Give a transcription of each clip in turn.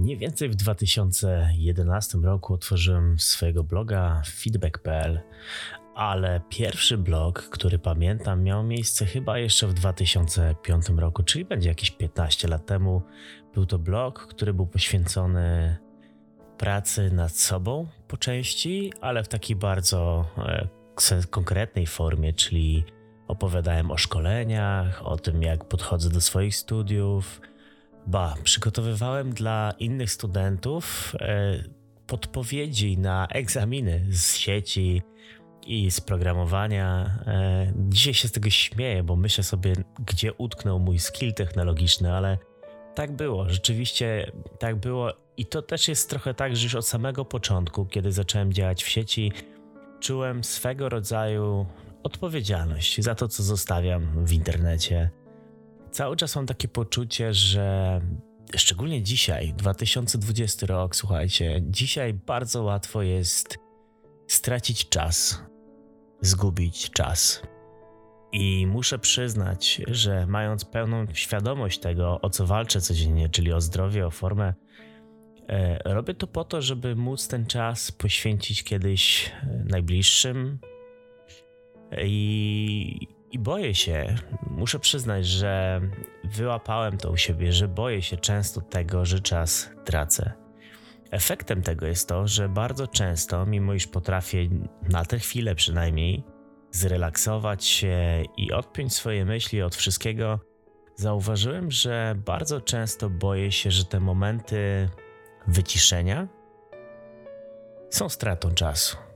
Mniej więcej w 2011 roku otworzyłem swojego bloga feedback.pl, ale pierwszy blog, który pamiętam, miał miejsce chyba jeszcze w 2005 roku, czyli będzie jakieś 15 lat temu. Był to blog, który był poświęcony pracy nad sobą po części, ale w takiej bardzo e, konkretnej formie, czyli opowiadałem o szkoleniach, o tym, jak podchodzę do swoich studiów Ba, przygotowywałem dla innych studentów e, podpowiedzi na egzaminy z sieci i z programowania. E, dzisiaj się z tego śmieję, bo myślę sobie, gdzie utknął mój skill technologiczny, ale tak było, rzeczywiście tak było. I to też jest trochę tak, że już od samego początku, kiedy zacząłem działać w sieci, czułem swego rodzaju odpowiedzialność za to, co zostawiam w internecie cały czas mam takie poczucie, że szczególnie dzisiaj, 2020 rok, słuchajcie, dzisiaj bardzo łatwo jest stracić czas, zgubić czas. I muszę przyznać, że mając pełną świadomość tego, o co walczę codziennie, czyli o zdrowie, o formę, e, robię to po to, żeby móc ten czas poświęcić kiedyś najbliższym i, i boję się, muszę przyznać, że wyłapałem to u siebie, że boję się często tego, że czas tracę. Efektem tego jest to, że bardzo często, mimo iż potrafię na tę chwilę przynajmniej zrelaksować się i odpiąć swoje myśli od wszystkiego, zauważyłem, że bardzo często boję się, że te momenty wyciszenia są stratą czasu.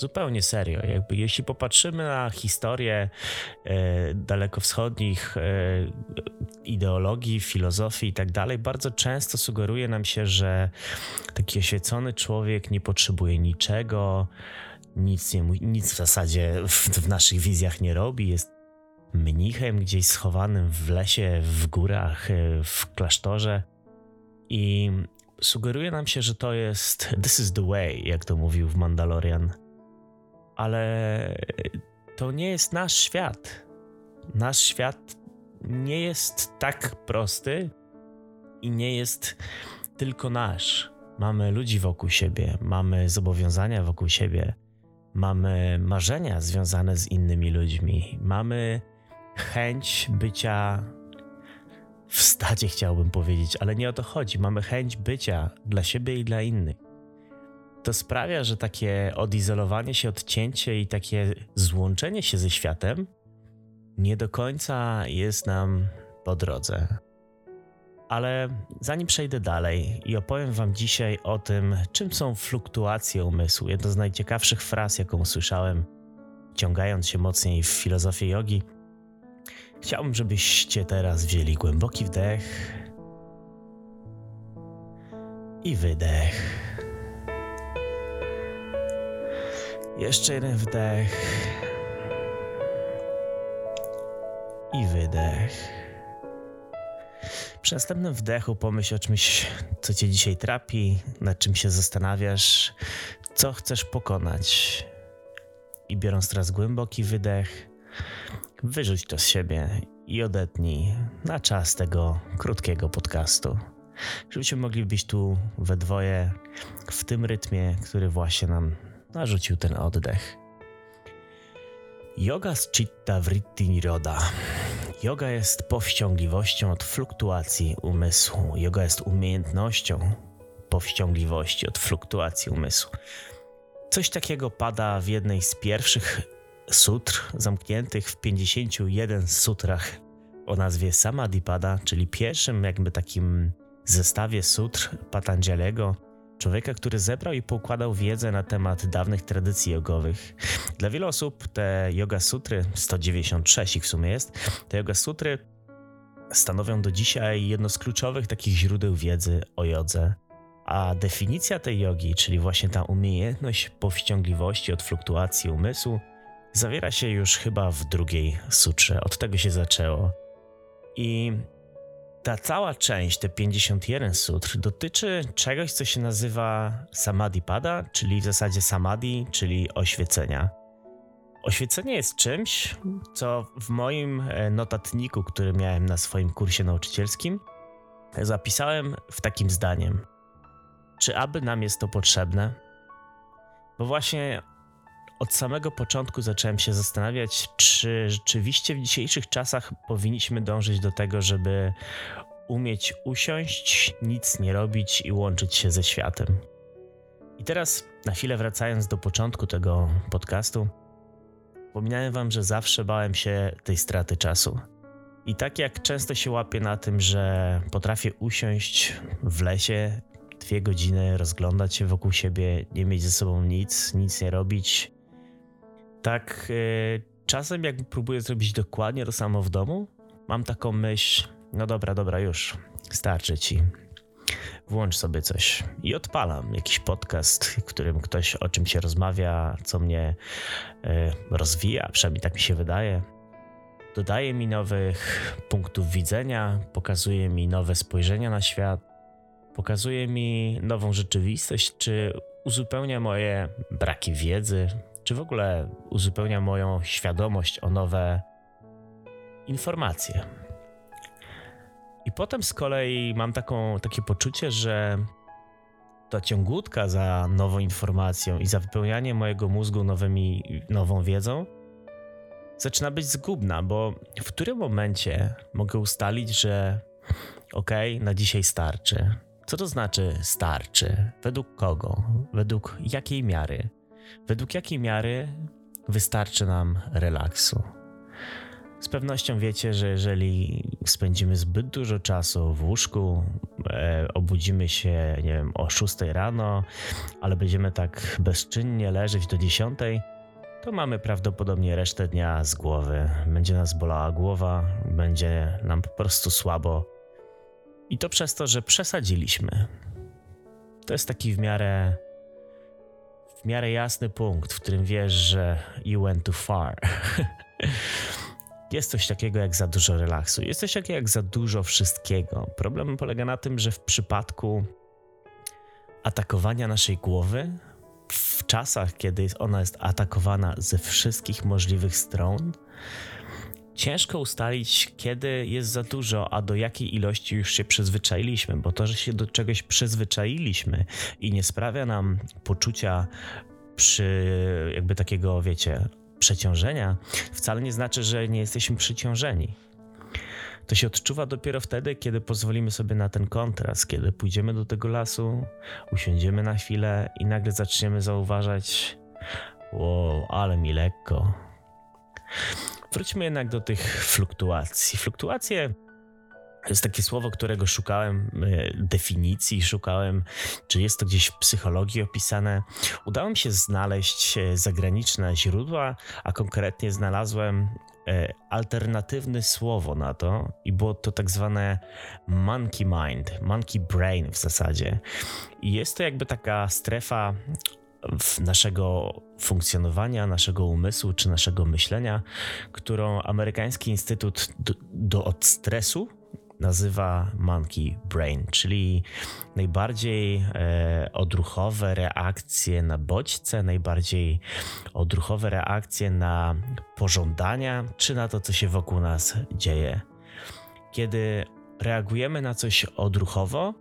Zupełnie serio. Jakby jeśli popatrzymy na historię e, dalekowschodnich e, ideologii, filozofii i tak dalej, bardzo często sugeruje nam się, że taki oświecony człowiek nie potrzebuje niczego, nic, nie, nic w zasadzie w, w naszych wizjach nie robi, jest mnichem gdzieś schowanym w lesie, w górach, e, w klasztorze. I sugeruje nam się, że to jest this is the way, jak to mówił w Mandalorian ale to nie jest nasz świat. Nasz świat nie jest tak prosty i nie jest tylko nasz. Mamy ludzi wokół siebie, mamy zobowiązania wokół siebie, mamy marzenia związane z innymi ludźmi, mamy chęć bycia w stadzie, chciałbym powiedzieć, ale nie o to chodzi. Mamy chęć bycia dla siebie i dla innych to sprawia, że takie odizolowanie się, odcięcie i takie złączenie się ze światem nie do końca jest nam po drodze. Ale zanim przejdę dalej i opowiem Wam dzisiaj o tym, czym są fluktuacje umysłu, jedno z najciekawszych fraz, jaką usłyszałem, ciągając się mocniej w filozofię jogi, chciałbym, żebyście teraz wzięli głęboki wdech i wydech. Jeszcze jeden wdech. I wydech. Przy następnym wdechu pomyśl o czymś, co cię dzisiaj trapi, nad czym się zastanawiasz, co chcesz pokonać. I biorąc teraz głęboki wydech, wyrzuć to z siebie i odetnij na czas tego krótkiego podcastu. Żebyśmy mogli być tu we dwoje w tym rytmie, który właśnie nam narzucił ten oddech. Yoga z Chitta Vritti Niroda. Yoga jest powściągliwością od fluktuacji umysłu. Yoga jest umiejętnością powściągliwości od fluktuacji umysłu. Coś takiego pada w jednej z pierwszych sutr zamkniętych w 51 sutrach o nazwie Samadhipada, czyli pierwszym jakby takim zestawie sutr Patanjalego, człowieka, który zebrał i poukładał wiedzę na temat dawnych tradycji jogowych. Dla wielu osób te yoga sutry, 196 ich w sumie jest, te yoga sutry stanowią do dzisiaj jedno z kluczowych takich źródeł wiedzy o jodze. A definicja tej jogi, czyli właśnie ta umiejętność powściągliwości od fluktuacji umysłu, zawiera się już chyba w drugiej sutrze. Od tego się zaczęło. I ta cała część, te 51 sutr, dotyczy czegoś, co się nazywa samadhipada, czyli w zasadzie samadhi, czyli oświecenia. Oświecenie jest czymś, co w moim e, notatniku, który miałem na swoim kursie nauczycielskim, zapisałem w takim zdaniem: Czy aby nam jest to potrzebne? Bo właśnie od samego początku zacząłem się zastanawiać, czy rzeczywiście w dzisiejszych czasach powinniśmy dążyć do tego, żeby umieć usiąść, nic nie robić i łączyć się ze światem. I teraz, na chwilę wracając do początku tego podcastu, wspominałem wam, że zawsze bałem się tej straty czasu. I tak jak często się łapię na tym, że potrafię usiąść w lesie dwie godziny, rozglądać się wokół siebie, nie mieć ze sobą nic, nic nie robić, tak yy, czasem jak próbuję zrobić dokładnie to samo w domu, mam taką myśl, no dobra, dobra, już, starczy ci. Włącz sobie coś i odpalam jakiś podcast, w którym ktoś o czym się rozmawia, co mnie yy, rozwija, przynajmniej tak mi się wydaje. Dodaje mi nowych punktów widzenia, pokazuje mi nowe spojrzenia na świat, pokazuje mi nową rzeczywistość, czy uzupełnia moje braki wiedzy, czy w ogóle uzupełnia moją świadomość o nowe informacje. I potem z kolei mam taką, takie poczucie, że ta ciągutka za nową informacją i za wypełnianie mojego mózgu nowymi, nową wiedzą zaczyna być zgubna, bo w którym momencie mogę ustalić, że okej, okay, na dzisiaj starczy. Co to znaczy starczy? Według kogo? Według jakiej miary? Według jakiej miary wystarczy nam relaksu? Z pewnością wiecie, że jeżeli spędzimy zbyt dużo czasu w łóżku, e, obudzimy się, nie wiem, o 6 rano, ale będziemy tak bezczynnie leżeć do 10, to mamy prawdopodobnie resztę dnia z głowy. Będzie nas bolała głowa, będzie nam po prostu słabo. I to przez to, że przesadziliśmy. To jest taki w miarę w miarę jasny punkt, w którym wiesz, że you went too far. Jest coś takiego jak za dużo relaksu, jest coś takiego jak za dużo wszystkiego. Problem polega na tym, że w przypadku atakowania naszej głowy, w czasach, kiedy ona jest atakowana ze wszystkich możliwych stron, ciężko ustalić, kiedy jest za dużo, a do jakiej ilości już się przyzwyczailiśmy, bo to, że się do czegoś przyzwyczailiśmy i nie sprawia nam poczucia przy jakby takiego, wiecie, przeciążenia, wcale nie znaczy, że nie jesteśmy przyciążeni. To się odczuwa dopiero wtedy, kiedy pozwolimy sobie na ten kontrast, kiedy pójdziemy do tego lasu, usiądziemy na chwilę i nagle zaczniemy zauważać, wow, ale mi lekko. Wróćmy jednak do tych fluktuacji. Fluktuacje jest takie słowo, którego szukałem e, definicji, szukałem, czy jest to gdzieś w psychologii opisane. Udało mi się znaleźć e, zagraniczne źródła, a konkretnie znalazłem e, alternatywne słowo na to i było to tak zwane monkey mind, monkey brain w zasadzie. I jest to jakby taka strefa naszego funkcjonowania, naszego umysłu czy naszego myślenia, którą amerykański Instytut do, do stresu nazywa monkey brain, czyli najbardziej e, odruchowe reakcje na bodźce, najbardziej odruchowe reakcje na pożądania czy na to, co się wokół nas dzieje. Kiedy reagujemy na coś odruchowo,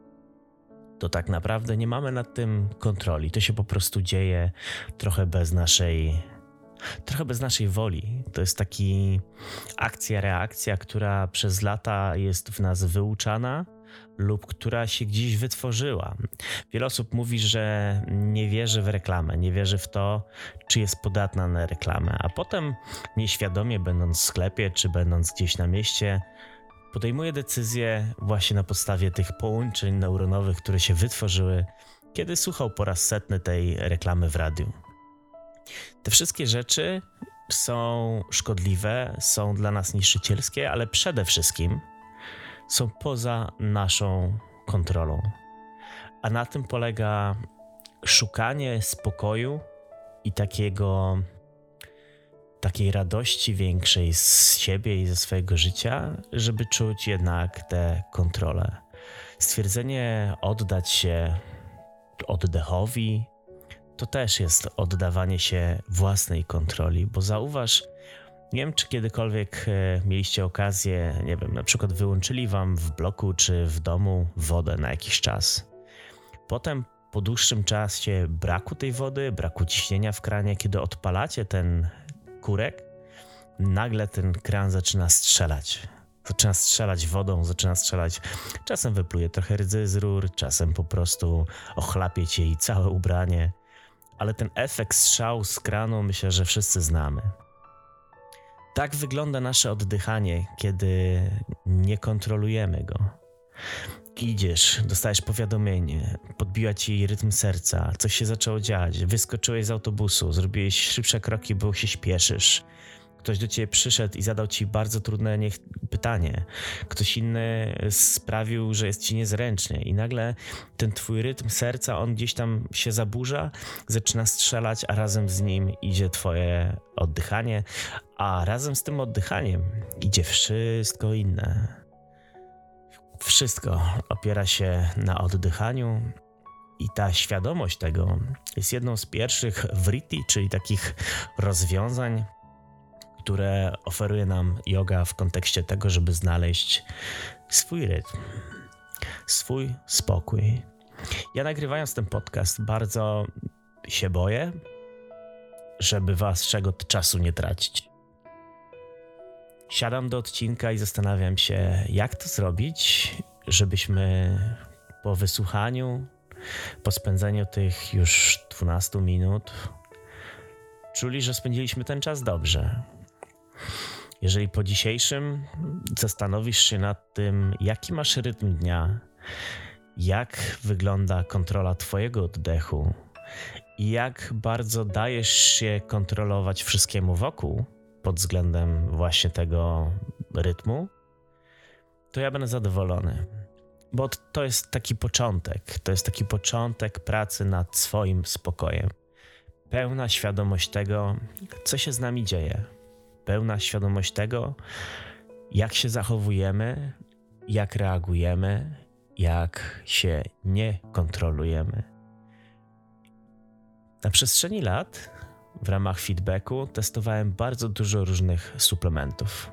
to tak naprawdę nie mamy nad tym kontroli. To się po prostu dzieje trochę bez naszej trochę bez naszej woli. To jest taki akcja, reakcja, która przez lata jest w nas wyuczana lub która się gdzieś wytworzyła. Wiele osób mówi, że nie wierzy w reklamę, nie wierzy w to, czy jest podatna na reklamę, a potem nieświadomie, będąc w sklepie czy będąc gdzieś na mieście, podejmuje decyzję właśnie na podstawie tych połączeń neuronowych, które się wytworzyły, kiedy słuchał po raz setny tej reklamy w radiu. Te wszystkie rzeczy są szkodliwe, są dla nas niszczycielskie, ale przede wszystkim są poza naszą kontrolą. A na tym polega szukanie spokoju i takiego takiej radości większej z siebie i ze swojego życia, żeby czuć jednak tę kontrolę. Stwierdzenie oddać się oddechowi, to też jest oddawanie się własnej kontroli, bo zauważ, Nie wiem, czy kiedykolwiek e, mieliście okazję, nie wiem, na przykład wyłączyli wam w bloku czy w domu wodę na jakiś czas. Potem po dłuższym czasie braku tej wody, braku ciśnienia w kranie, kiedy odpalacie ten kurek, nagle ten kran zaczyna strzelać. Zaczyna strzelać wodą, zaczyna strzelać. Czasem wypluje trochę rdzy z rur, czasem po prostu ochlapie cię i całe ubranie. Ale ten efekt strzału z kranu myślę, że wszyscy znamy. Tak wygląda nasze oddychanie, kiedy nie kontrolujemy go. Idziesz, dostajesz powiadomienie, podbiła ci rytm serca, coś się zaczęło dziać, wyskoczyłeś z autobusu, zrobiłeś szybsze kroki, bo się śpieszysz. Ktoś do ciebie przyszedł i zadał ci bardzo trudne niech pytanie. Ktoś inny sprawił, że jest ci niezręcznie, i nagle ten twój rytm serca, on gdzieś tam się zaburza, zaczyna strzelać, a razem z nim idzie twoje oddychanie, a razem z tym oddychaniem idzie wszystko inne. Wszystko opiera się na oddychaniu, i ta świadomość tego jest jedną z pierwszych writi, czyli takich rozwiązań, które oferuje nam yoga w kontekście tego, żeby znaleźć swój rytm, swój spokój. Ja nagrywając ten podcast bardzo się boję, żeby was czego czasu nie tracić. Siadam do odcinka i zastanawiam się, jak to zrobić, żebyśmy po wysłuchaniu, po spędzeniu tych już 12 minut, czuli, że spędziliśmy ten czas dobrze. Jeżeli po dzisiejszym zastanowisz się nad tym, jaki masz rytm dnia, jak wygląda kontrola Twojego oddechu i jak bardzo dajesz się kontrolować wszystkiemu wokół pod względem właśnie tego rytmu, to ja będę zadowolony. Bo to jest taki początek, to jest taki początek pracy nad swoim spokojem. Pełna świadomość tego, co się z nami dzieje pełna świadomość tego, jak się zachowujemy, jak reagujemy, jak się nie kontrolujemy. Na przestrzeni lat w ramach feedbacku testowałem bardzo dużo różnych suplementów.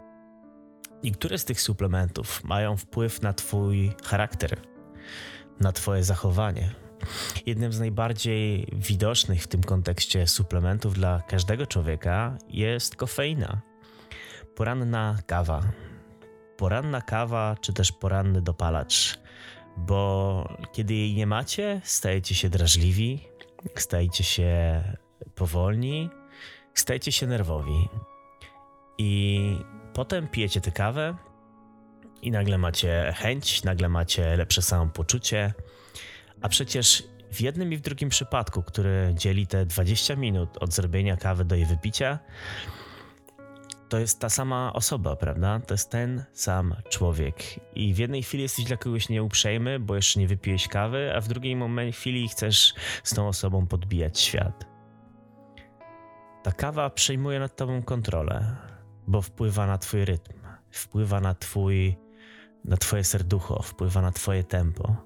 Niektóre z tych suplementów mają wpływ na Twój charakter, na Twoje zachowanie. Jednym z najbardziej widocznych w tym kontekście suplementów dla każdego człowieka jest kofeina. Poranna kawa. Poranna kawa, czy też poranny dopalacz, bo kiedy jej nie macie, stajecie się drażliwi, stajecie się powolni, stajecie się nerwowi. I potem pijecie tę kawę i nagle macie chęć, nagle macie lepsze samopoczucie, a przecież w jednym i w drugim przypadku, który dzieli te 20 minut od zrobienia kawy do jej wypicia, to jest ta sama osoba, prawda? To jest ten sam człowiek. I w jednej chwili jesteś dla kogoś nieuprzejmy, bo jeszcze nie wypiłeś kawy, a w drugiej moment, chwili chcesz z tą osobą podbijać świat. Ta kawa przejmuje nad tobą kontrolę, bo wpływa na twój rytm, wpływa na twój na twoje serducho, wpływa na twoje tempo.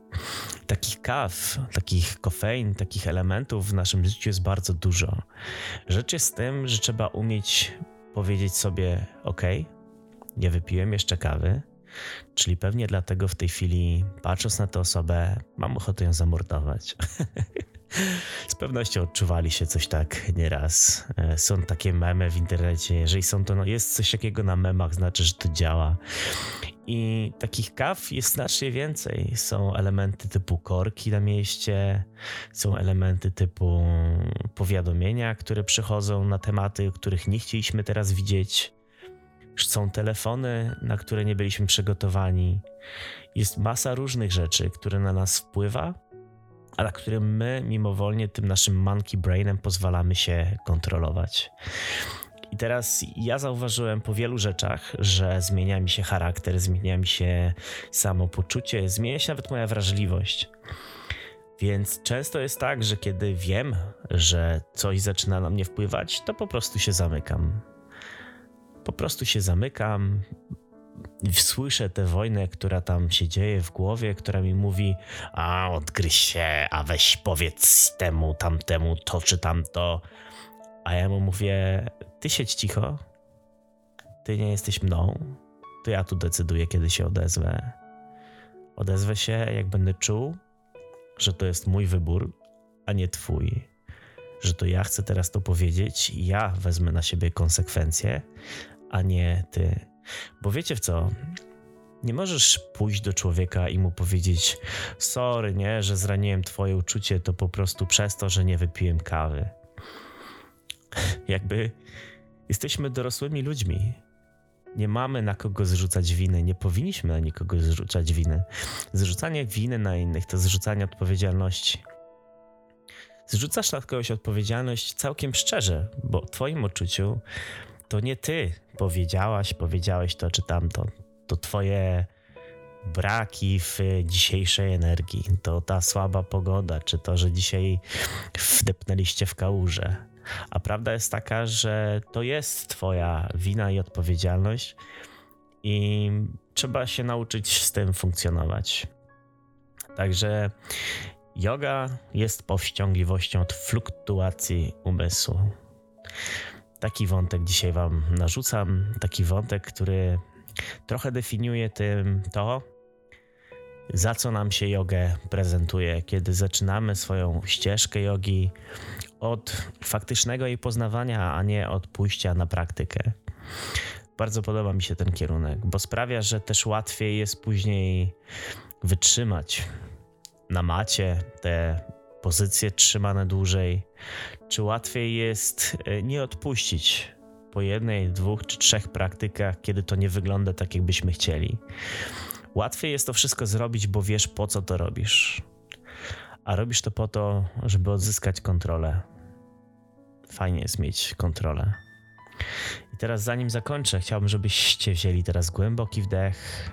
Takich kaw, takich kofein, takich elementów w naszym życiu jest bardzo dużo. Rzecz jest w tym, że trzeba umieć powiedzieć sobie: OK, nie wypiłem jeszcze kawy, czyli pewnie dlatego w tej chwili, patrząc na tę osobę, mam ochotę ją zamordować. Z pewnością odczuwali się coś tak nieraz. E, są takie memy w internecie. Jeżeli są to, no jest coś takiego na memach, znaczy, że to działa. I takich kaw jest znacznie więcej. Są elementy typu korki na mieście, są elementy typu powiadomienia, które przychodzą na tematy, których nie chcieliśmy teraz widzieć. Są telefony, na które nie byliśmy przygotowani. Jest masa różnych rzeczy, które na nas wpływa, a na które my mimowolnie tym naszym monkey brainem pozwalamy się kontrolować. I teraz ja zauważyłem po wielu rzeczach, że zmienia mi się charakter, zmienia mi się samopoczucie, zmienia się nawet moja wrażliwość. Więc często jest tak, że kiedy wiem, że coś zaczyna na mnie wpływać, to po prostu się zamykam. Po prostu się zamykam, słyszę tę wojnę, która tam się dzieje w głowie, która mi mówi, a odgryź się, a weź powiedz temu, tamtemu, to czy tamto. A ja mu mówię, ty siedź cicho, ty nie jesteś mną, to ja tu decyduję, kiedy się odezwę. Odezwę się, jak będę czuł, że to jest mój wybór, a nie twój. Że to ja chcę teraz to powiedzieć, ja wezmę na siebie konsekwencje, a nie ty. Bo wiecie w co? Nie możesz pójść do człowieka i mu powiedzieć: Sorry, nie, że zraniłem twoje uczucie, to po prostu przez to, że nie wypiłem kawy. Jakby jesteśmy dorosłymi ludźmi. Nie mamy na kogo zrzucać winy, nie powinniśmy na nikogo zrzucać winy. Zrzucanie winy na innych to zrzucanie odpowiedzialności. Zrzucasz na kogoś odpowiedzialność całkiem szczerze, bo w Twoim odczuciu to nie Ty powiedziałaś, powiedziałeś to czy tamto. To Twoje braki w dzisiejszej energii, to ta słaba pogoda, czy to, że dzisiaj wdepnęliście w kałużę a prawda jest taka, że to jest Twoja wina i odpowiedzialność, i trzeba się nauczyć z tym funkcjonować. Także yoga jest powściągliwością od fluktuacji umysłu. Taki wątek dzisiaj Wam narzucam, taki wątek, który trochę definiuje tym to, za co nam się jogę prezentuje, kiedy zaczynamy swoją ścieżkę jogi od faktycznego jej poznawania, a nie od pójścia na praktykę. Bardzo podoba mi się ten kierunek, bo sprawia, że też łatwiej jest później wytrzymać na macie te pozycje trzymane dłużej, czy łatwiej jest e, nie odpuścić po jednej, dwóch czy trzech praktykach, kiedy to nie wygląda tak, jakbyśmy chcieli. Łatwiej jest to wszystko zrobić, bo wiesz po co to robisz. A robisz to po to, żeby odzyskać kontrolę. Fajnie jest mieć kontrolę. I teraz, zanim zakończę, chciałbym, żebyście wzięli teraz głęboki wdech.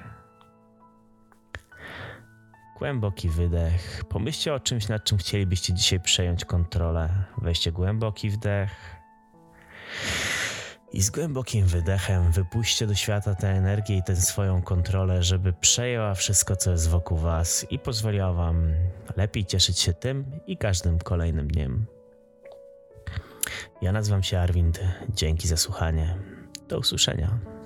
Głęboki wydech. Pomyślcie o czymś, nad czym chcielibyście dzisiaj przejąć kontrolę. Weźcie głęboki wdech. I z głębokim wydechem wypuśćcie do świata tę energię i tę swoją kontrolę, żeby przejęła wszystko, co jest wokół Was i pozwoliła Wam lepiej cieszyć się tym i każdym kolejnym dniem. Ja nazywam się Arwind. Dzięki za słuchanie. Do usłyszenia.